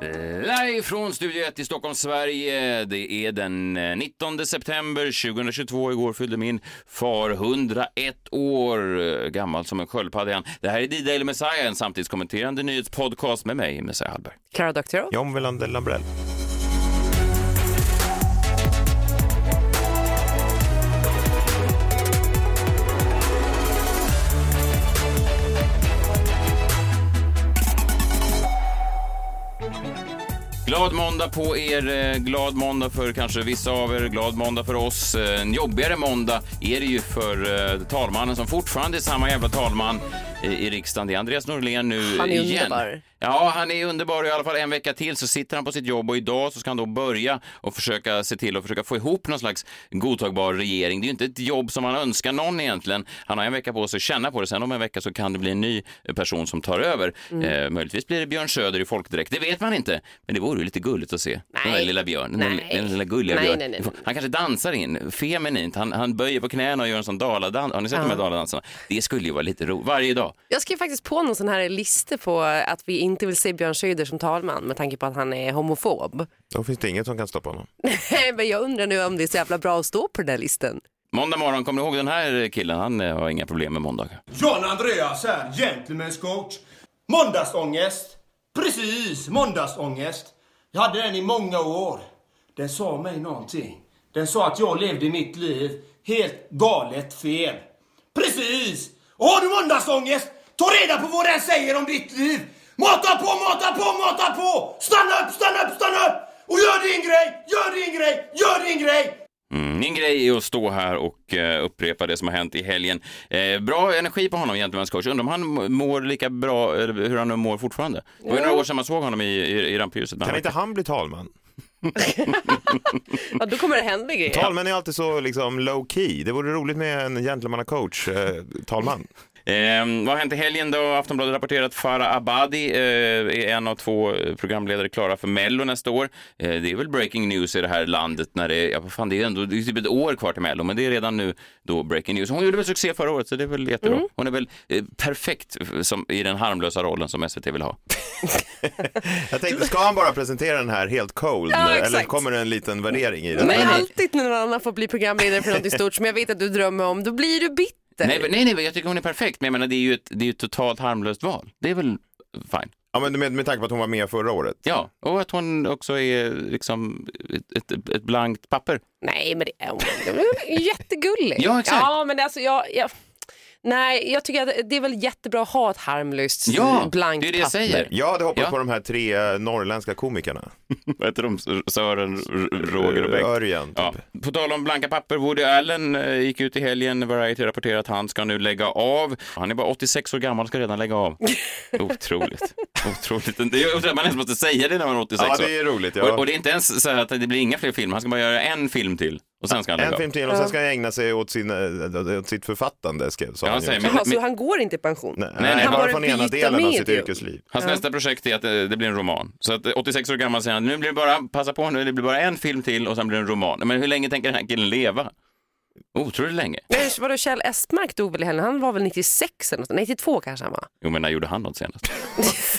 Live från Studio 1 i Stockholm, Sverige. Det är den eh, 19 september 2022. Igår fyllde min far 101 år, eh, gammal som en sköldpadda. igen. Det här är D-Daily Messiah, en samtidskommenterande nyhetspodcast med mig, Messiah Hallberg. Klara Doktorow. John Wilander Lambrell. Glad måndag på er, eh, glad måndag för kanske vissa av er, glad måndag för oss. Eh, en jobbigare måndag är det ju för eh, talmannen som fortfarande är samma jävla talman i, riksdagen. Det är Andreas Norlén nu Han är igen. underbar. Ja, han är underbar i alla fall en vecka till så sitter han på sitt jobb och idag så ska han då börja och försöka se till att försöka få ihop någon slags godtagbar regering. Det är ju inte ett jobb som han önskar någon egentligen. Han har en vecka på sig att känna på det. Sen om en vecka så kan det bli en ny person som tar över. Mm. Eh, möjligtvis blir det Björn Söder i folkdräkt. Det vet man inte. Men det vore ju lite gulligt att se. Den där Nej. lilla björn. Den, Nej. den lilla gulliga Nej, björn. nej, nej. Han kanske dansar in feminint. Han, han böjer på knäna och gör en sån daladans. Har ni sett de här daladansarna? Det skulle ju vara lite roligt. Varje dag. Jag skrev faktiskt på någon sån här lista på att vi inte vill se Björn Söder som talman med tanke på att han är homofob. Då finns det inget som kan stoppa honom. Men jag undrar nu om det är så jävla bra att stå på den där listan. Måndag morgon, kommer ni ihåg den här killen? Han eh, har inga problem med måndagar. John Andreas här, gentlemen's coach. Måndagsångest. Precis, måndagsångest. Jag hade den i många år. Den sa mig någonting. Den sa att jag levde mitt liv helt galet fel. Precis! Och har du måndagsångest, ta reda på vad den säger om ditt liv. Mata på, mata på, mata på! Stanna upp, stanna upp, stanna upp! Och gör din grej, gör din grej, gör din grej! Mm, min grej är att stå här och eh, upprepa det som har hänt i helgen. Eh, bra energi på honom, Gentlemen's coach. Undrar om han mår lika bra, eller hur han nu mår fortfarande. Det var ju några år sedan man såg honom i, i, i rampljuset. Kan inte han bli talman? Ja, då kommer det hända grejer. Talmän är alltid så liksom low key. Det vore roligt med en gentlemannacoach, eh, talman. Eh, vad har hänt i helgen då? Aftonbladet rapporterar att Farah Abadi eh, är en av två eh, programledare klara för Mello nästa år. Eh, det är väl breaking news i det här landet när det är, ja, fan, det är ändå det är typ ett år kvar till Mello, men det är redan nu då breaking news. Hon gjorde väl succé förra året, så det är väl jättebra. Mm. Hon är väl eh, perfekt som, i den harmlösa rollen som SVT vill ha. Jag tänkte, ska han bara presentera den här helt cold? Ja, eller kommer det en liten värdering i den? Men nej. alltid när någon annan får bli programledare för något stort som jag vet att du drömmer om, då blir du bitter. Nej, men- nej, nej, jag tycker hon är perfekt, men jag menar, det är ju ett, det är ju ett totalt harmlöst val. Det är väl fine. Ja, men med, med tanke på att hon var med förra året. Ja, och att hon också är liksom ett, ett, ett blankt papper. Nej, men det är, det är jättegulligt. Ja, exakt. Ja, men alltså jag, jag... Nej, jag tycker att det är väl jättebra att ha ett harmlöst Ja, blankt det är det jag papper. säger. Jag hade hoppats Ja. på de här tre eh, norrländska komikerna. Vad heter de? Sören, R- Roger och Bengt? Örjan, typ. Ja. På tal om blanka papper, Woody Allen eh, gick ut i helgen, Variety rapporterar att han ska nu lägga av. Han är bara 86 år gammal och ska redan lägga av. Otroligt. Otroligt. Det är, att man ens måste säga det när man är 86 Ja, år. det är roligt. Ja. Och, och det är inte ens så här att det blir inga fler filmer, han ska bara göra en film till och sen ska han lägga En av. film till och sen ska jag ägna sig åt, sin, eh, åt sitt författande, skrev sa Ja, han ju. säger, Jaha, men, så men, han går inte i pension? Nej, nej, nej, han bara bara från ena byta delen av sitt medium. yrkesliv. Hans nästa projekt är att eh, det blir en roman. Så att eh, 86 år gammal säger han, nu blir det bara, passa på nu, det blir bara en film till och sen blir det en roman. Men hur länge tänker den här killen leva? Otroligt länge. Men vadå, Kjell Estmark dog väl i helgen? Han var väl 96 eller något, 92 kanske han var? Jo, men när gjorde han något senast?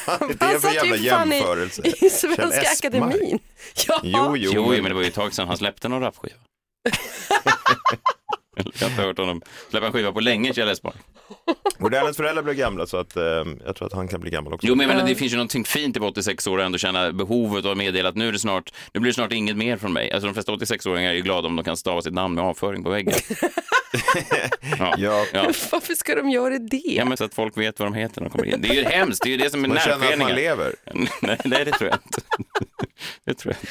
Är det Han för satt ju jävla fan i- jämförelse? I Kjell Svenska Esmark. Akademin. Ja. Jo, jo, Jo, men- men det var ju ett tag sedan han släppte någon rapskiva. Jag har inte hört honom släppa en skiva på länge, Kjell. Woody Allens föräldrar blev gamla så att eh, jag tror att han kan bli gammal också. Jo, men jag menar, det finns ju någonting fint i att vara 86 år och ändå känna behovet av att meddela att nu är det snart, nu blir det snart inget mer från mig. Alltså de flesta 86-åringar är ju glada om de kan stava sitt namn med avföring på väggen. ja. Ja. Ja. Varför ska de göra det? Ja, men så att folk vet vad de heter när de kommer in. Det är ju hemskt, det är ju det som är Man känner att man lever. nej, nej, det tror jag inte. det tror jag.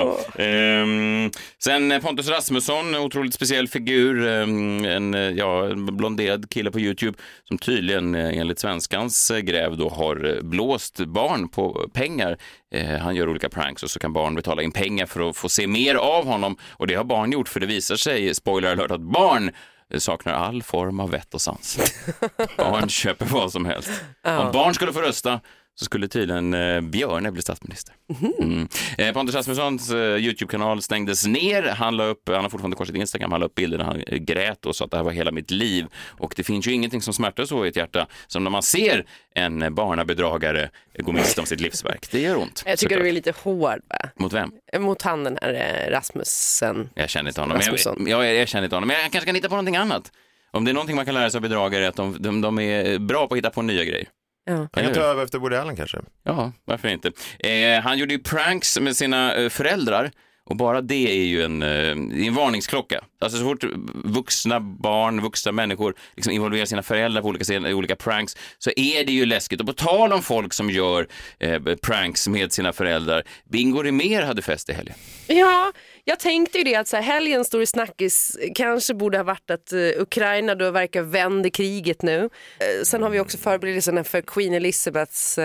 Ja. Ehm, sen Pontus Rasmusson, otroligt speciell figur. ehm, en, ja, en blonderad kille på Youtube som tydligen eh, enligt svenskans eh, gräv då har eh, blåst barn på pengar. Eh, han gör olika pranks och så kan barn betala in pengar för att få se mer av honom. Och det har barn gjort för det visar sig, spoiler alert, att barn saknar all form av vett och sans. Barn köper vad som helst. Om barn skulle få rösta så skulle tydligen eh, Björne bli statsminister. Mm. Eh, Pontus Rasmussons eh, YouTube-kanal stängdes ner. Han, la upp, han har fortfarande kvar sitt Instagram. Han la upp bilder där han eh, grät och sa att det här var hela mitt liv. Och det finns ju ingenting som smärtar så i ett hjärta som när man ser en eh, barnabedragare gå miste om sitt livsverk. Det gör ont. Jag tycker såklart. du är lite hård va? Mot vem? mot han den här eh, Rasmussen. Jag känner inte honom. Men Rasmusson. jag, jag, jag känner inte honom. Men jag kanske kan hitta på någonting annat. Om det är någonting man kan lära sig av bedragare är att de, de, de är bra på att hitta på nya grejer. Ja. Han kan ta över efter Woody Allen kanske. Ja, varför inte? Eh, han gjorde ju pranks med sina eh, föräldrar och bara det är ju en, eh, en varningsklocka. Alltså så fort vuxna barn, vuxna människor liksom involverar sina föräldrar på olika, i olika pranks så är det ju läskigt. Och på tal om folk som gör eh, pranks med sina föräldrar, Bingo Rimér hade fest i helgen. Ja, jag tänkte ju det att så här, helgens stor snackis kanske borde ha varit att uh, Ukraina då verkar vända kriget nu. Eh, sen har vi också förberedelserna för Queen Elizabeths uh,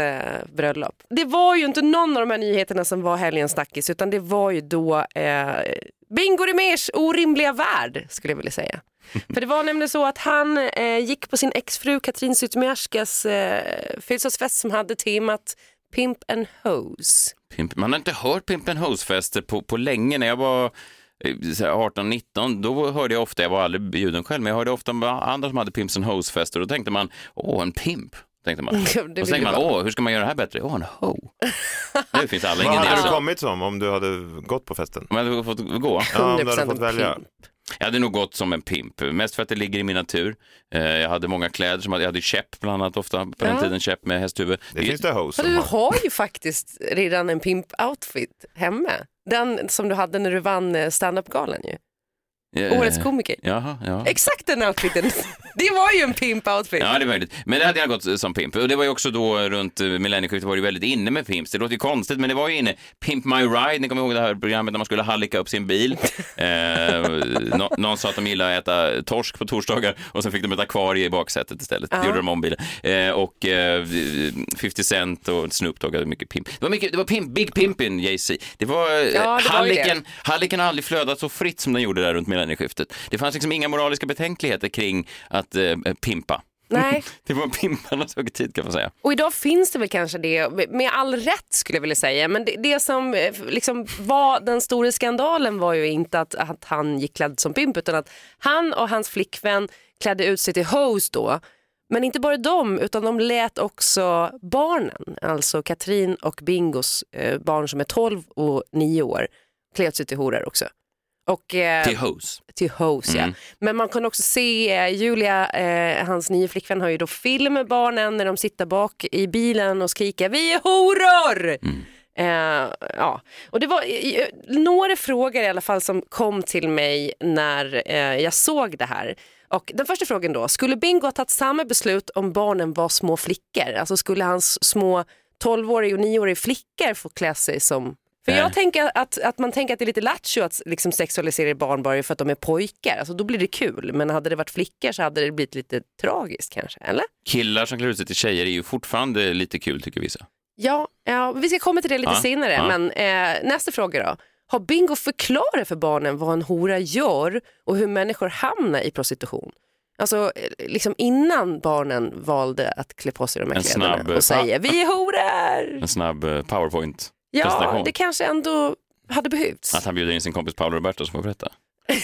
bröllop. Det var ju inte någon av de här nyheterna som var helgens snackis utan det var ju då uh, Bingo Rimérs orimliga värld skulle jag vilja säga. För det var nämligen så att han eh, gick på sin exfru Katrin Zytomierskas eh, födelsedagsfest som hade temat Pimp and Hose. Pimp, man har inte hört Pimp and Hose-fester på, på länge. När jag var eh, så här 18-19, då hörde jag ofta, jag var aldrig bjuden själv, men jag hörde ofta andra som hade Pimps and Hose-fester och då tänkte man, åh, en pimp. Tänkte man. Det och så tänkte man, åh, hur ska man göra det här bättre? Åh, en ho. Nu finns alla Vad hade du så. kommit som om du hade gått på festen? Om jag hade fått gå. Ja, om du 100% hade fått välja. pimp. Jag hade nog gått som en pimp, mest för att det ligger i min natur. Eh, Jag hade många kläder, som, jag hade käpp bland annat ofta på den Ja. tiden, käpp med hästhuvud. Det finns det host Men som du har. har ju faktiskt redan en pimp-outfit hemma. Den som du hade när du vann eh, stand-up-galan ju. Eh, Årets komiker. Jaha, ja. Exakt den outfiten. Det var ju en pimp-outfit. Ja, det är möjligt. Men det hade jag gått som pimp. Och det var ju också då runt eh, millennieskiftet var det ju väldigt inne med pimps. Det låter ju konstigt, men det var ju inne. Pimp My Ride, ni kommer ihåg det här programmet när man skulle hallika upp sin bil. Eh, nå- någon sa att de gillade att äta torsk på torsdagar och sen fick de ett akvarie i baksätet istället. Det gjorde de om bilen. Eh, och eh, 50 Cent och Snoop Dogg hade mycket pimp. Det var, mycket, det var pimp, Big Pimpin, Jay-Z. Det var, eh, Ja, det var halliken, halliken har aldrig flödat så fritt som den gjorde där runt millennieskiftet. Det fanns liksom inga moraliska betänkligheter kring att eh, pimpa. Nej. Det var pimparnas högtid kan man säga. Och idag finns det väl kanske det, med all rätt skulle jag vilja säga. Men det, det som eh, liksom var den stora skandalen var ju inte att, att han gick klädd som pimp utan att han och hans flickvän klädde ut sig till host då. Men inte bara de, utan de lät också barnen, alltså Katrin och Bingos eh, barn som är 12 och 9 år, klä ut sig till horor också. Och, eh, Till hose. till Hose, ja. Men man kan också se eh, Julia, eh, hans nya flickvän har ju då film med barnen när de sitter bak i bilen och skriker vi är horor! Eh, ja. Och det var eh, några frågor i alla fall som kom till mig när eh, jag såg det här. Och den första frågan då, skulle Bingo ha tagit samma beslut om barnen var små flickor? Alltså skulle hans små 12-åriga och 9-åriga flickor få klä sig som för jag tänker att, att man tänker att det är lite lattjo att liksom sexualisera barn bara för att de är pojkar. Alltså då blir det kul. Men hade det varit flickor så hade det blivit lite tragiskt kanske, eller? Killar som klär ut sig till tjejer är ju fortfarande lite kul tycker vissa. Ja, ja vi ska komma till det lite Ja, senare. ja. Men eh, nästa fråga då. Har Bingo förklarat för barnen vad en hora gör och hur människor hamnar i prostitution? Alltså eh, liksom innan barnen valde att klä på sig de här En kläderna snabb, eh, och säga vi är horor. En snabb eh, powerpoint. Ja, presentation. det kanske ändå hade behövts. Att han bjuder in sin kompis Paolo Roberto som får berätta.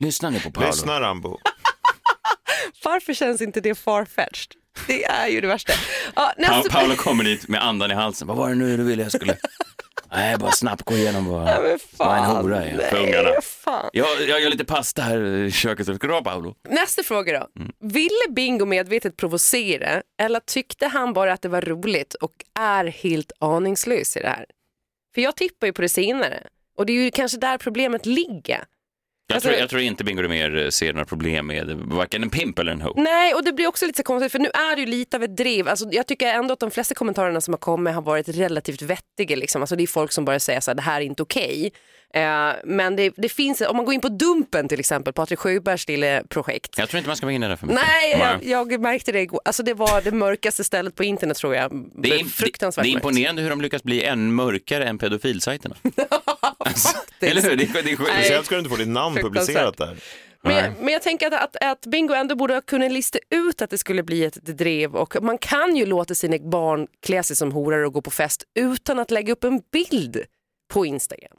Lyssna nu på Paolo. Lyssna Rambo. Varför känns inte det farfetched? Det är ju det värsta. Ja, Pa nästa... Paolo kommer dit med andan i halsen. Vad var det nu du ville jag skulle... Nej, bara snabbt gå igenom vad, Ja, men vad en fan, hora är nej, ungarna. Fan. Jag, jag gör lite pasta här i köket. Ska du ha Paolo? Nästa fråga då. Mm. Ville Bingo medvetet provocera eller tyckte han bara att det var roligt och är helt aningslös i det här? För jag tippar ju på det senare och det är ju kanske där problemet ligger. Jag, Alltså- tror, jag tror inte Bingo mer ser några problem med varken en pimp eller en ho. Nej, och det blir också lite så konstigt för nu är det ju lite av ett driv. Alltså, jag tycker ändå att de flesta kommentarerna som har kommit har varit relativt vettiga. Liksom. Alltså, det är folk som bara säger så här, det här är inte okej. Eh, men det, det finns, om man går in på Dumpen till exempel, Patrik Sjöbergs lilla projekt. Jag tror inte man ska vara inne där för mycket. Nej, jag, jag märkte det igår. Alltså det var det mörkaste stället på internet tror jag. Det är, fruktansvärt det är mörkt. imponerande hur de lyckas bli än mörkare än pedofilsajterna. alltså, eller hur? Det, är- det, är- Nej. Speciellt ska du inte få ditt namn publicerat där. Men, jag- men jag tänker att, att, att Bingo ändå borde ha kunnat lista ut att det skulle bli ett drev och man kan ju låta sina barn klä sig som horor och gå på fest utan att lägga upp en bild på Instagram.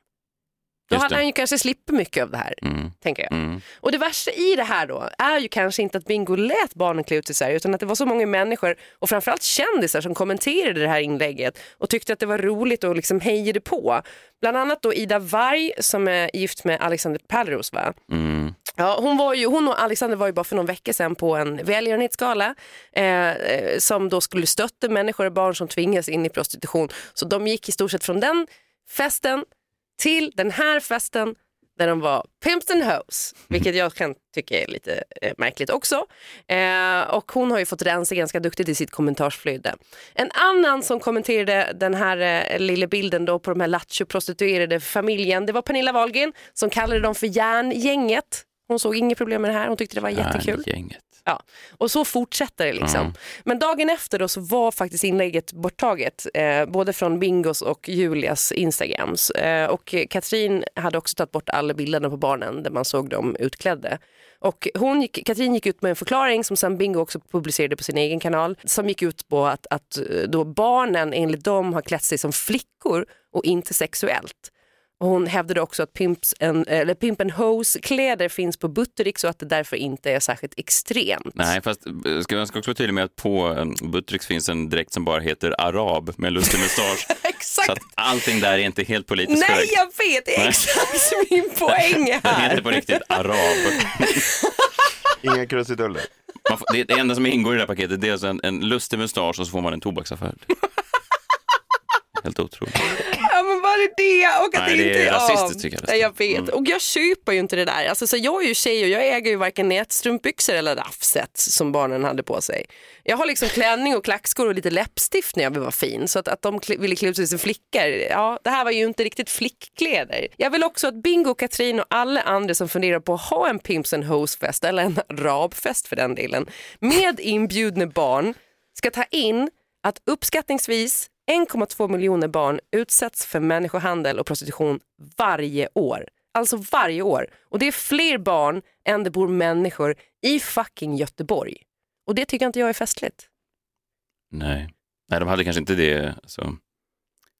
Då hade han ju kanske slippt mycket av det här, Mm. tänker jag. Mm. Och det värsta i det här då är ju kanske inte att Bingo lät barnen klä ut sig så här, utan att det var så många människor och framförallt kändisar som kommenterade det här inlägget och tyckte att det var roligt och liksom hejade på. Bland annat då Ida Warg som är gift med Alexander Pärleros va? Mm. Ja, hon, var ju, hon och Alexander var ju bara för någon vecka sedan på en välgörenhetsgala eh, eh, som då skulle stötta människor och barn som tvingas in i prostitution. Så de gick i stort sett från den festen till den här festen där de var pimps and hoes, vilket jag kan tycka är lite eh, märkligt också. Eh, och hon har ju fått rensa ganska duktigt i sitt kommentarsflöde. En annan som kommenterade den här eh, lilla bilden då på de här lattjo-prostituerade familjen, det var Pernilla Wahlgren som kallade dem för järngänget. Hon såg inget problem med det här, hon tyckte det var jättekul. Gänget. Ja, och så fortsätter det liksom. Mm. Men dagen efter då så var faktiskt inlägget borttaget, eh, både från Bingos och Julias Instagrams. Eh, och Katrin hade också tagit bort alla bilderna på barnen där man såg dem utklädda. Och hon gick, Katrin gick ut med en förklaring som sen Bingo också publicerade på sin egen kanal som gick ut på att, att eh, då barnen enligt dem har klätt sig som flickor och inte sexuellt. Hon hävdade också att Pimps and, eller Pimp and Hose kläder finns på Buttericks och att det därför inte är särskilt extremt. Nej, fast eh, ska jag ska också vara tydlig med att på eh, Buttricks finns en dräkt som bara heter arab med lustig mustasch. Exakt. Så att allting där är inte helt politiskt Nej, korrekt. jag vet, det är exakt min poäng Den här. heter på riktigt arab. Inga krusiduller. Man får, det, det enda som ingår i det här paketet det är alltså en, en lustig mustasch och så får man en tobaksaffär. Helt otroligt. Bara det och att Nej, det det inte är är rasistiskt, tycker jag Nej, jag nästan. vet. Och jag köper ju inte det där. Alltså, så jag är ju tjej och jag äger ju varken nätstrumpbyxor eller raffset som barnen hade på sig. Jag har liksom klänning och klackskor och lite läppstift när jag vill vara fin. Så att, att de ville klä ut sig som flickor, ja det här var ju inte riktigt flickkläder. Jag vill också att Bingo, Katrin och alla andra som funderar på att ha en Pimps and Hoes-fest eller en arabfest för den delen med inbjudna barn ska ta in att uppskattningsvis 1,2 miljoner barn utsätts för människohandel och prostitution varje år. Alltså varje år. Och det är fler barn än det bor människor i fucking Göteborg. Och det tycker inte jag är festligt. Nej. Nej, de hade kanske inte det. Alltså,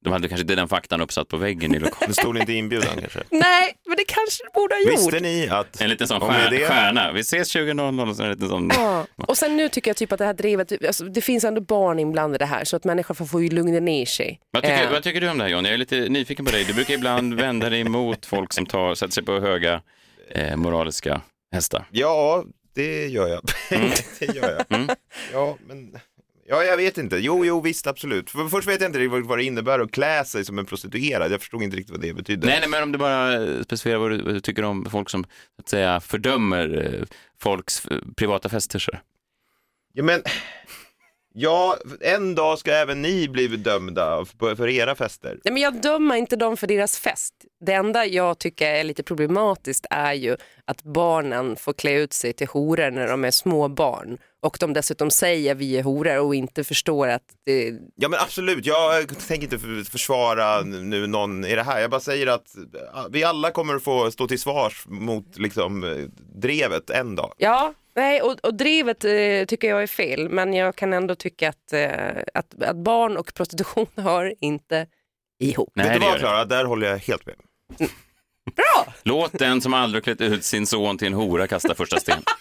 de hade kanske inte den faktan uppsatt på väggen i lokalen. Det stod inte inbjudan kanske. Nej, men det kanske det borde ha gjort. Visste ni att... En liten sån stjärna. det- stjärna. Vi ses 20.00 och så en liten sån. Ja. Och sen nu tycker jag typ att det här drevet, alltså, det finns ändå barn inblandade här så att människor får- ju lugna ner sig. Vad tycker, Eh, vad tycker du om det här John? Jag är lite nyfiken på dig. Du brukar ibland vända dig emot folk som tar, sätter sig på höga eh, moraliska hästar. Ja, det gör jag. det gör jag. Mm. Ja, men... Ja, jag vet inte. Jo, jo, visst, absolut. För först vet jag inte riktigt vad det innebär att klä sig som en prostituerad. Jag förstod inte riktigt vad det betydde. Nej, nej, men om du bara specificerar vad du, vad du tycker om folk som att säga, fördömer eh, folks eh, privata fester. Så. Ja, men... Ja, en dag ska även ni bli bedömda för, era fester. Nej, men jag dömer inte dem för deras fest. Det enda jag tycker är lite problematiskt är ju att barnen får klä ut sig till horor när de är små barn. Och de dessutom säger vi är horor och inte förstår att det... Ja men absolut, jag tänker inte för- försvara nu någon i det här. Jag bara säger att vi alla kommer att få stå till svars mot liksom drevet en dag. Ja, nej, och, och drivet eh, tycker jag är fel. Men jag kan ändå tycka att, eh, att, att barn och prostitution hör inte ihop. Nej, Vet du det vad det. Klara, där håller jag helt med. Bra! Låt den som aldrig klätt ut sin son till en hora kasta första sten.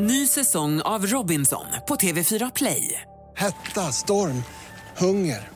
Ny säsong av Robinson på TV4 Play. Hetta, storm, hunger.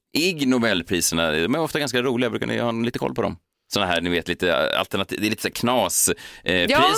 Ig Nobelpriserna, de är ofta ganska roliga, brukar ni ha lite koll på dem? Sådana här, ni vet, lite alternativ, det är lite så knas eh, Ja.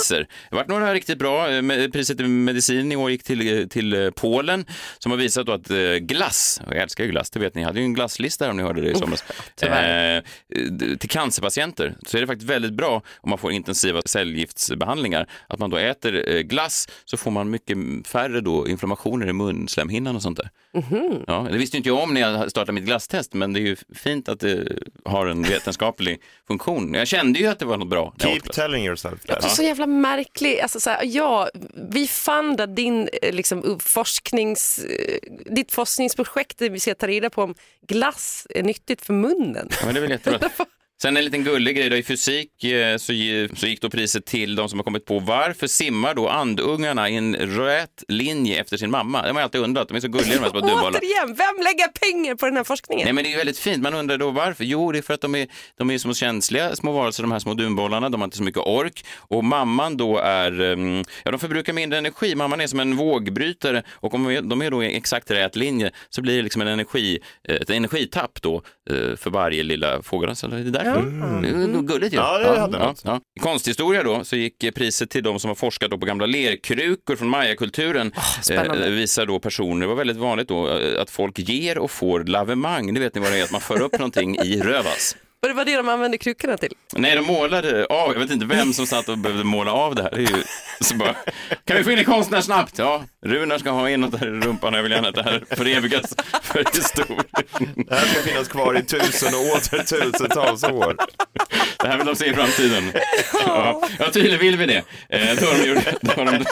Det varit några riktigt bra. Eh, Priset i medicin i år gick till, till eh, Polen som har visat då att eh, glass, jag älskar ju glass, det vet ni, jag hade ju en glasslista om ni hörde det i somras. Eh, till cancerpatienter så är det faktiskt väldigt bra om man får intensiva cellgiftsbehandlingar. Att man då äter eh, glass så får man mycket färre då inflammationer i munslemhinnan och sånt där. Mhm. Ja, det visste inte jag om när jag startade mitt glasstest, men det är ju fint att det har en vetenskaplig funktion. Jag kände ju att det var något bra. Keep telling yourself that. Det är så jävla märklig, alltså så här, ja, vi fundar din eh, liksom, forsknings, eh, ditt forskningsprojekt där vi ska ta reda på om glass är nyttigt för munnen. Ja, men det är väl jättebra. Sen en liten gullig grej då, i fysik eh, så, gi- så gick då priset till de som har kommit på varför simmar då andungarna i en rät linje efter sin mamma? Det har man alltid undrat, de är så gulliga de här små dunbollarna. Återigen, vem lägger pengar på den här forskningen? Nej men det är väldigt fint, man undrar då varför? Jo, det är för att de är, de är små känsliga små varelser, de här små dunbollarna, de har inte så mycket ork och mamman då är, um, ja de förbrukar mindre energi, mamman är som en vågbrytare och om de är- då i exakt rät linje så blir det liksom en energi, ett energitapp då eh, för varje lilla fågel. Så det därför. Det är gulligt ju. Ja, det hade något. ja. I konsthistoria då så gick eh, priset till de som har forskat då på gamla lerkrukor från mayakulturen. spännande. Eh, visar då personer, det var väldigt vanligt då, eh, att folk ger och får lavemang. Det vet ni vad det är, att man för upp någonting i rövas. Och det var det de använde krukorna till. Nej, de målade av, jag vet inte vem som satt och behövde måla av det här. Det är ju, så bara, kan vi få in en konstnär snabbt? Ja, Runar ska ha in något där i rumpan jag vill gärna att det här förevigas för historien. Det här ska finnas kvar i tusen och åter tusentals år. Det här vill de se i framtiden. Ja, ja tydligen vill vi det. Eh, då, har de gjort, då, har de,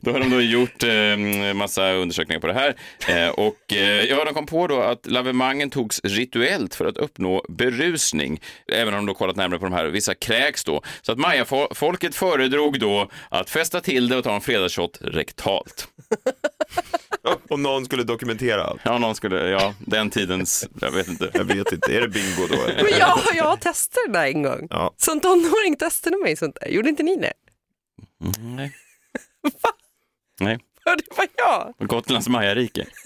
då har de då gjort eh, massa undersökningar på det här. Eh, och ja, de kom på då att lavemangen togs rituellt för att uppnå berusning. Även om de kollat närmare på de här, vissa kräks då. Så att Maya-folket föredrog då att fästa till det och ta en fredagsshot rektalt. Om någon skulle dokumentera allt. Ja, någon skulle, ja, den tidens, jag vet inte. Jag vet inte, är det bingo då? eller? Men jag, jag testat det där en gång. Ja. Som tonåring testade mig sånt där. Gjorde inte ni det? Mm, nej. Va? Nej, Ja, det var jag. Gotlands Majarike.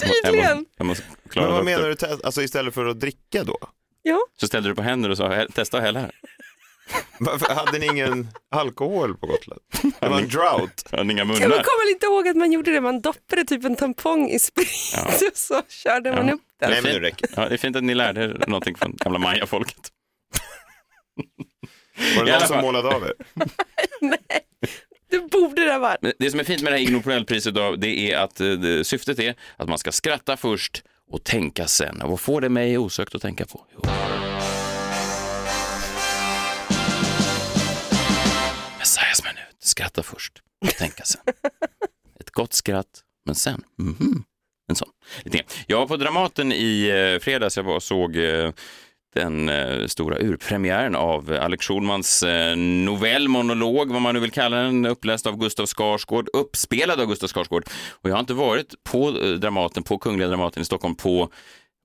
Tydligen. Jag måste, jag måste klara Men vad menar du, alltså istället för att dricka då? Ja. Så ställde du på händer och sa "Hä- testa och häll här. Varför hade ni ingen alkohol på Gotland? Det var en drought. Jag hade inga Jag munnar. kommer inte ihåg att man gjorde det. Man doppade typ en tampong i sprit och så körde man upp den. Nej men nu räcker Ja, det är fint att ni lärde er någonting från gamla mayafolket. Var det någon som målade av er? Det borde det ha varit. Men Det som är fint med det här Ig Nobelpriset då, det är att eh, det, syftet är att man ska skratta först och tänka sen. Och vad får det mig osökt att tänka på? Jo. Messiahs minut. Skratta först och tänka sen. Ett gott skratt, men sen, mhm. En sån. Jag var på Dramaten i eh, fredags. Jag var och såg eh, den eh, stora urpremiären av Alex Schulmans eh, novellmonolog, vad man nu vill kalla den, uppläst av Gustav Skarsgård, uppspelad av Gustav Skarsgård. Och jag har inte varit på eh, Dramaten, på Kungliga Dramaten i Stockholm på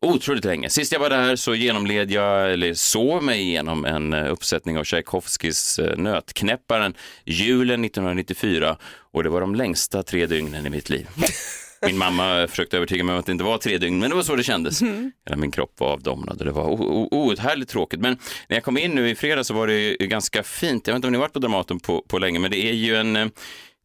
otroligt länge. Sist jag var där så genomled jag, eller såg mig igenom en eh, uppsättning av Tchaikovskis eh, Nötknäpparen, julen 1994. Och det var de längsta tre dygnen i mitt liv. Min mamma försökte övertyga mig om att det inte var tre dygn, men det var så det kändes. Hela min kropp var avdomnad och det var outhärdligt tråkigt. Men när jag kom in nu i fredag så var det ju ganska fint. Jag vet inte om ni varit på Dramaten på, på länge, men det är ju en eh,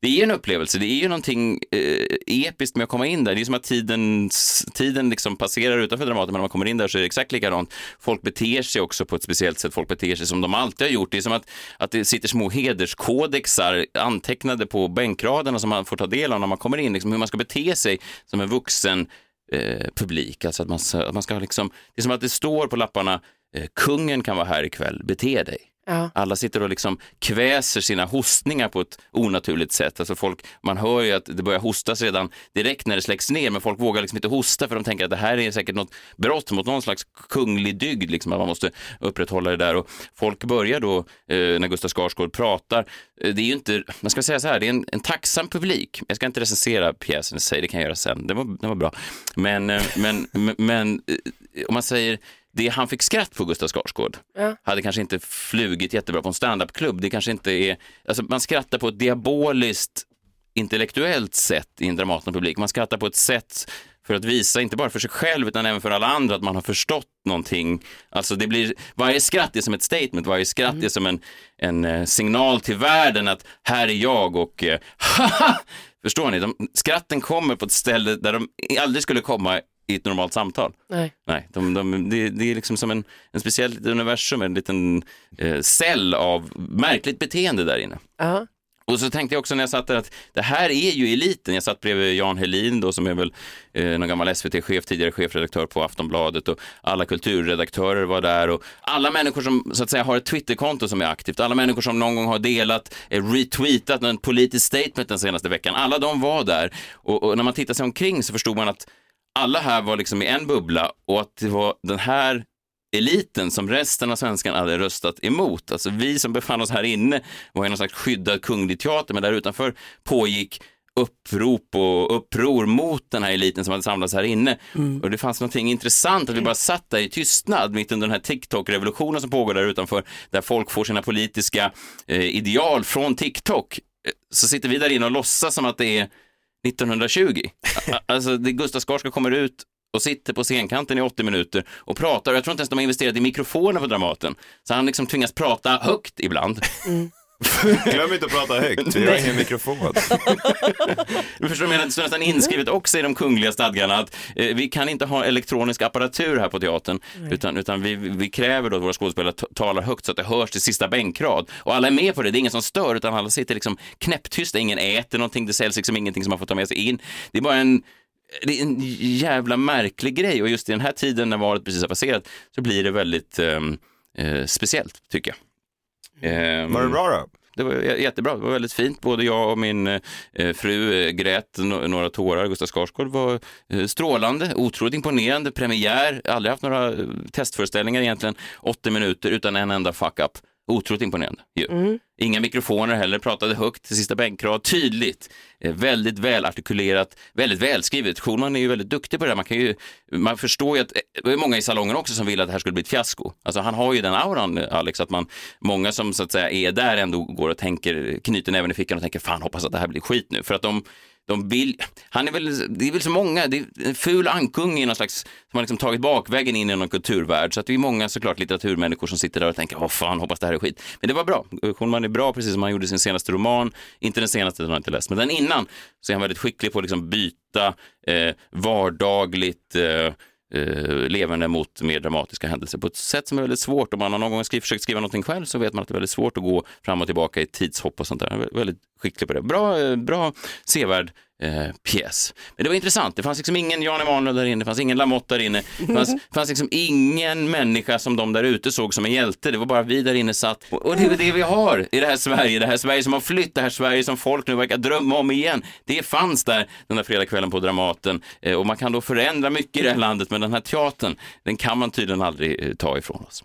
det är ju en upplevelse, det är ju någonting eh, episkt med att komma in där. Det är som att tiden, tiden liksom passerar utanför Dramaten, men när man kommer in där så är det exakt likadant. Folk beter sig också på ett speciellt sätt, folk beter sig som de alltid har gjort. Det är som att, att det sitter små hederskodexar antecknade på bänkraderna som man får ta del av när man kommer in, liksom hur man ska bete sig som en vuxen eh, publik. Alltså att man, att man ska liksom, det är som att det står på lapparna, eh, kungen kan vara här ikväll, bete dig. Ja. Alla sitter och liksom kväser sina hostningar på ett onaturligt sätt. Alltså folk, man hör ju att det börjar hostas redan direkt när det släcks ner, men folk vågar liksom inte hosta för de tänker att det här är säkert något brott mot någon slags kunglig dygd, liksom, att man måste upprätthålla det där. Och folk börjar då, eh, när Gustaf Skarsgård pratar, eh, det är ju inte, man ska säga så här, det är en, en tacksam publik. Jag ska inte recensera pjäsen i sig, det kan jag göra sen, det var, det var bra. Men, eh, men, men, men eh, om man säger, det han fick skratt på Gustav Skarsgård Ja. hade kanske inte flugit jättebra på en standupklubb. Det kanske inte är, alltså man skrattar på ett diaboliskt intellektuellt sätt i en Dramatenpublik. Man skrattar på ett sätt för att visa, inte bara för sig själv utan även för alla andra, att man har förstått någonting. Alltså det blir, varje skratt är som ett statement, varje skratt är som en, en eh, signal till världen att här är jag och eh, haha! Förstår ni? De, skratten kommer på ett ställe där de aldrig skulle komma i ett normalt samtal. Nej. Nej, de, de, det, det är liksom som en, en speciell universum, en liten eh, cell av märkligt beteende där inne. Ja. Och så tänkte jag också när jag satt där att det här är ju eliten. Jag satt bredvid Jan Helin då som är väl eh, någon gammal SVT-chef, tidigare chefredaktör på Aftonbladet och alla kulturredaktörer var där och alla människor som så att säga har ett Twitterkonto som är aktivt, alla människor som någon gång har delat, eh, retweetat en politisk statement den senaste veckan, alla de var där. Och, och när man tittar sig omkring så förstod man att alla här var liksom i en bubbla och att det var den här eliten som resten av svenskarna hade röstat emot. Alltså vi som befann oss här inne var i någon slags skyddad kunglig teater, men där utanför pågick upprop och uppror mot den här eliten som hade samlats här inne. Och det fanns någonting intressant att vi bara satt där i tystnad mitt under den här TikTok-revolutionen som pågår där utanför, där folk får sina politiska eh, ideal från TikTok. Eh, Så sitter vi där inne och låtsas som att det är 1920. Alltså, det Gustav Skarsgård kommer ut och sitter på scenkanten i 80 minuter och pratar. Jag tror inte ens de har investerat i mikrofoner på Dramaten. Så han liksom tvingas prata högt ibland. Mm. Glöm inte att prata högt, vi har ingen mikrofon. Du förstår, menar, det står nästan inskrivet också i de kungliga stadgarna att eh, vi kan inte ha elektronisk apparatur här på teatern, utan, utan vi, vi kräver då att våra skådespelare talar högt så att det hörs till sista bänkrad. Och alla är med på det, det är ingen som stör, utan alla sitter liksom knäpptysta, ingen äter någonting, det säljs liksom ingenting som man får ta med sig in. Det är bara en det är en jävla märklig grej och just i den här tiden när valet precis har passerat så blir det väldigt ehm, eh, speciellt tycker jag. Ehm, Var det bra då? det var jättebra, det var väldigt fint. Både jag och min eh, fru eh, grät no- några tårar. Gustav Skarsgård var eh, strålande, otroligt imponerande, premiär, aldrig haft några eh, testföreställningar egentligen, 80 minuter utan en enda fuck-up. Otroligt imponerande. Ju. Inga mikrofoner heller, pratade högt till sista bänkrad, tydligt, eh, väldigt välartikulerat, väldigt välskrivet. Schulman är ju väldigt duktig på det där. Man, kan ju, man förstår ju att eh, det är många i salongen också som vill att det här skulle bli ett fiasko. Alltså han har ju den auran, eh, Alex, att man, många som så att säga är där ändå går och tänker, knyter näven i fickan och tänker fan hoppas att det här blir skit nu. För att de, de vill, han är väl, det är väl så många, det är en ful ankunge i någon slags, som har liksom tagit bakvägen in i någon kulturvärld. Så att det är många såklart litteraturmänniskor som sitter där och tänker, åh fan, hoppas det här är skit. Men det var bra. Schulman är bra, precis som han gjorde sin senaste roman. Inte den senaste, den har jag inte läst, men den innan så är han väldigt skicklig på att liksom byta eh, vardagligt eh, eh, levande mot mer dramatiska händelser på ett sätt som är väldigt svårt. Om man har någon gång skrivit, försökt skriva någonting själv så vet man att det är väldigt svårt att gå fram och tillbaka i tidshopp och sånt där. Väldigt skicklig på det. Bra, eh, bra sevärd eh, pjäs. Men det var intressant. Det fanns liksom ingen Jan Emanuel där inne, det fanns ingen Lamotte där inne. Det fanns, fanns liksom ingen människa som de där ute såg som en hjälte. Det var bara vi där inne satt. Och, och det är det vi har i det här Sverige. Det här Sverige som har flytt, det här Sverige som folk nu verkar drömma om igen. Det fanns där den där fredagskvällen på Dramaten. Eh, och man kan då förändra mycket i det här landet, men den här teatern, den kan man tydligen aldrig eh, ta ifrån oss.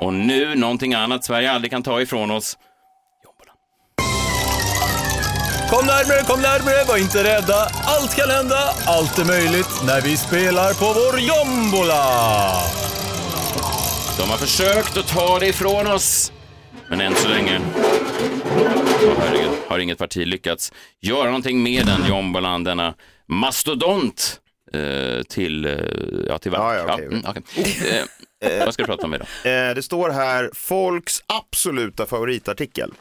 Och nu någonting annat Sverige aldrig kan ta ifrån oss. Kom närmre, kom närmre, var inte rädda. Allt kan hända, allt är möjligt när vi spelar på vår jombola. De har försökt att ta det ifrån oss. Men än så länge oh, herregud, har inget parti lyckats göra någonting med den jombolan, denna mastodont eh, till, eh, ja, till Ja, ja, okej. mm, okej. Eh, vad ska du prata om idag? Eh, det står här, folks absoluta favoritartikel.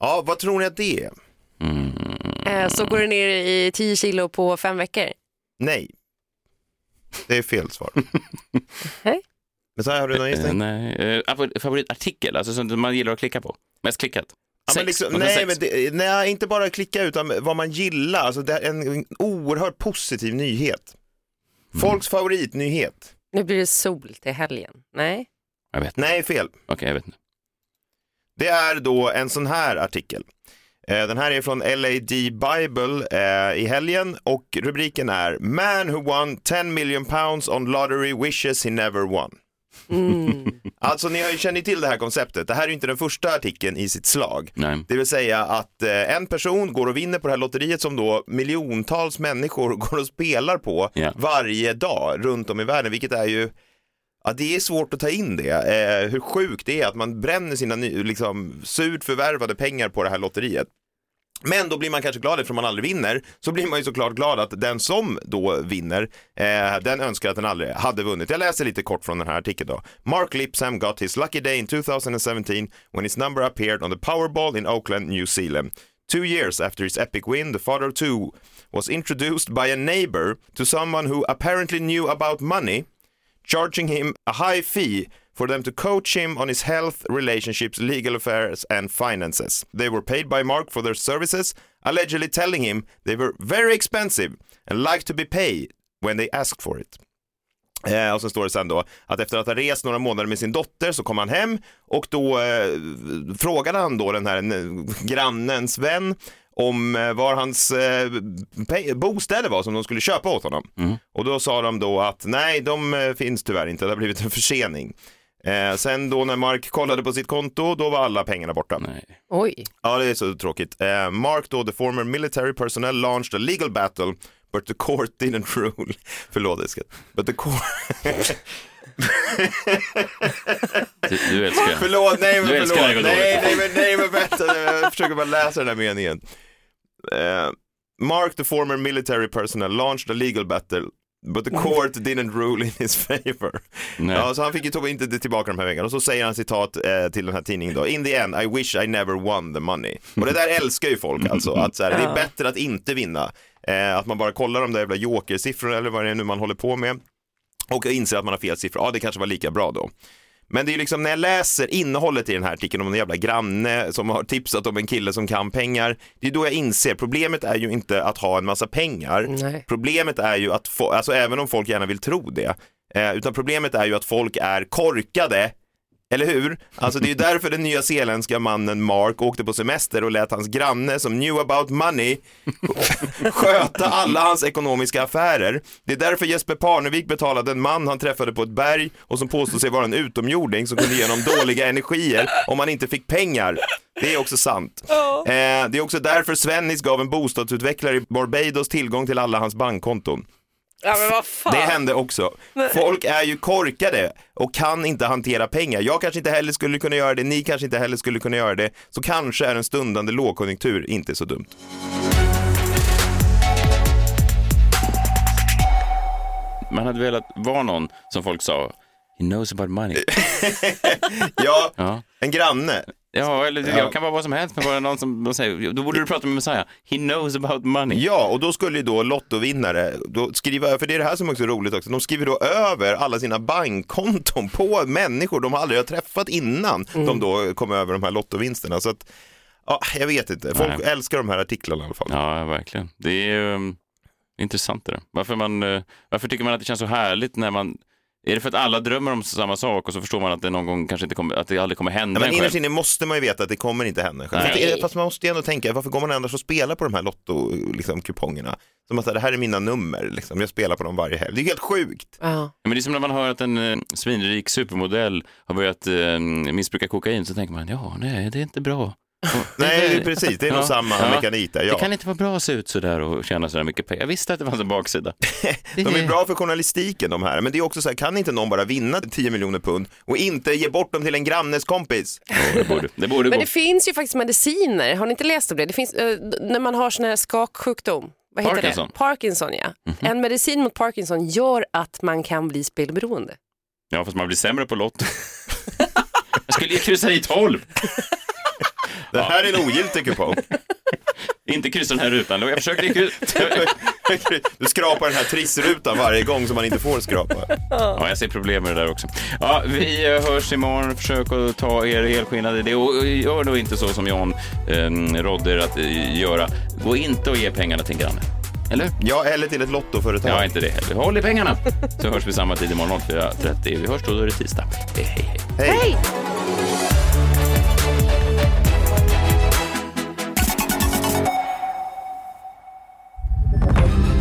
Ja, vad tror ni att det är? Eh, Så går det ner i 10 kilo på fem veckor. Nej. Det är fel svar. Hej. Men så här, har du någon Eh, gissning? nej, eh, favor- favoritartikel, alltså som man gillar att klicka på. Mest klickat. Ja, men Sex. liksom, nej, sex? men det, nej, inte bara klicka utan vad man gillar. Alltså, det är en, en oerhört positiv nyhet. Folks favoritnyhet. Nu blir det sol till helgen. Nej. Jag vet. Nej, fel. Okej, jag vet inte. Det är då en sån här artikel. Eh, Den här är från LAD Bible eh, i helgen och rubriken är Man who won 10 million pounds on lottery wishes he never won. Alltså ni har ju känner till det här konceptet. Det här är ju inte den första artikeln i sitt slag. Nej. Det vill säga att eh, en person går och vinner på det här lotteriet som då miljontals människor går och spelar på Ja. varje dag runt om i världen, vilket är ju Ja, det är svårt att ta in det. Eh, hur sjukt det är att man bränner sina liksom, surt förvärvade pengar på det här lotteriet. Men då blir man kanske glad eftersom man aldrig vinner, så blir man ju såklart glad att den som då vinner, eh, den önskar att den aldrig hade vunnit. Jag läser lite kort från den här artikeln då. Mark Lipsam got his lucky day in 2017 when his number appeared on the Powerball in Auckland, New Zealand. Two years after his epic win, the father of two was introduced by a neighbor to someone who apparently knew about money charging him a high fee for them to coach him on his health, relationships, legal affairs, and finances. They were paid by Mark for their services, allegedly telling him they were very expensive and like to be paid when they asked for it. Eh, och så står det sen då att efter att ha rest några månader med sin dotter så kom han hem och då eh, frågade han då den här eh, grannens vän om eh, var hans eh, bostäder var som de skulle köpa åt honom. Och då sa de då att nej, de eh, finns tyvärr inte, det har blivit en försening. Eh, sen då när Mark kollade på sitt konto, då var alla pengarna borta. Nej. Oj. Ja, det är så tråkigt. Eh, Mark då, the former military personnel launched a legal battle but the court didn't rule. Förlåt, Eskil. But the court... Du, du älskar Förlåt, nej men förlåt. Nej, nej, men, nej men vänta, jag försöker bara läsa den här meningen. Eh, Mark, the former military personnel, launched a legal battle But the court didn't rule in his favor. Nej. Ja, så han fick ju inte tillbaka de här pengarna. Och så säger han citat eh, till den här tidningen då. In the end, I wish I never won the money. Och det där älskar ju folk alltså. Att så här, det är bättre att inte vinna. Eh, att man bara kollar de där jävla jokersiffrorna eller vad det är nu man håller på med. Och inser att man har fel siffror. Ja, det kanske var lika bra då. Men det är ju liksom när jag läser innehållet i den här artikeln om en jävla granne som har tipsat om en kille som kan pengar. Det är då jag inser, problemet är ju inte att ha en massa pengar. Nej. Problemet är ju att, få, alltså även om folk gärna vill tro det, eh, utan problemet är ju att folk är korkade eller hur? Alltså det är ju därför den nya zeeländska mannen Mark åkte på semester och lät hans granne som knew about money sköta alla hans ekonomiska affärer. Det är därför Jesper Parnevik betalade en man han träffade på ett berg och som påstod sig vara en utomjording som kunde ge honom dåliga energier om han inte fick pengar. Det är också sant. Eh, det är också därför Svennis gav en bostadsutvecklare i Barbados tillgång till alla hans bankkonton. Ja men vad fan. Det hände också. Folk är ju korkade och kan inte hantera pengar. Jag kanske inte heller skulle kunna göra det, ni kanske inte heller skulle kunna göra det. Så kanske är en stundande lågkonjunktur inte så dumt. Man hade velat vara någon som folk sa, he knows about money. Ja, Ja, en granne. Ja eller jag kan vara vad som helst, men bara någon som säger, då borde du prata med Messiah, he knows about money. Ja, och då skulle ju då lottovinnare då skriva, för det är det här som också är roligt också, de skriver då över alla sina bankkonton på människor de aldrig har träffat innan de då kom över de här lottovinsterna. Så att, ja, jag vet inte, folk Nej. älskar de här artiklarna i alla fall. Ja, verkligen. Det är um, intressant det där. Varför, man, eh, varför tycker man att det känns så härligt när man Är det för att alla drömmer om samma sak och så förstår man att det någon gång kanske inte kommer, att det aldrig kommer hända Ja, men en innerst inne måste man ju veta att det kommer inte hända själv. Nej. Fast- Fast man måste ju ändå tänka, varför går man annars och spelar på de här lotto-kupongerna? Liksom, kupongerna? Som att det här är mina nummer, liksom. jag spelar på dem varje helg. Det är helt sjukt. Ja. Ja, Men det är som när man hör att en eh, svinrik supermodell har börjat eh, missbruka kokain så tänker man, ja, nej, det är inte bra. Nej, precis, det är nog samma mekanik där, ja. Det kan inte vara bra att se ut sådär och tjäna sådär mycket pengar. Jag visste att det fanns en baksida. De är bra för journalistiken de här, men det är också så här, kan inte någon bara vinna 10 miljoner pund och inte ge bort dem till en grannes kompis? Det borde, det borde Men det finns ju faktiskt mediciner, har ni inte läst om det? Det finns, eh, när man har sån här skaksjukdom, vad heter Parkinson. det? Parkinson. ja. En medicin mot Parkinson gör att man kan bli spelberoende. Ja, fast man blir sämre på Lotto. Jag skulle ju kryssa i 12. Det här är en ogiltig kupong. Inte kryssa den här rutan. Jag försökte kryssa. Du skrapar den här trissrutan varje gång som man inte får skrapa. Ja, jag ser problem med det där också. Ja, vi eh, hörs imorgon. Försök att ta er helskinnade idé och gör då inte så som Jan eh, rådde er att göra. Gå inte och ge pengarna till en granne. Eller? Ja, eller till ett lottoföretag. Ja, inte det heller. Håll i pengarna. Så hörs vi samma tid imorgon 04.30. Vi hörs då, då är det tisdag. Hej, hej, hej. Hej!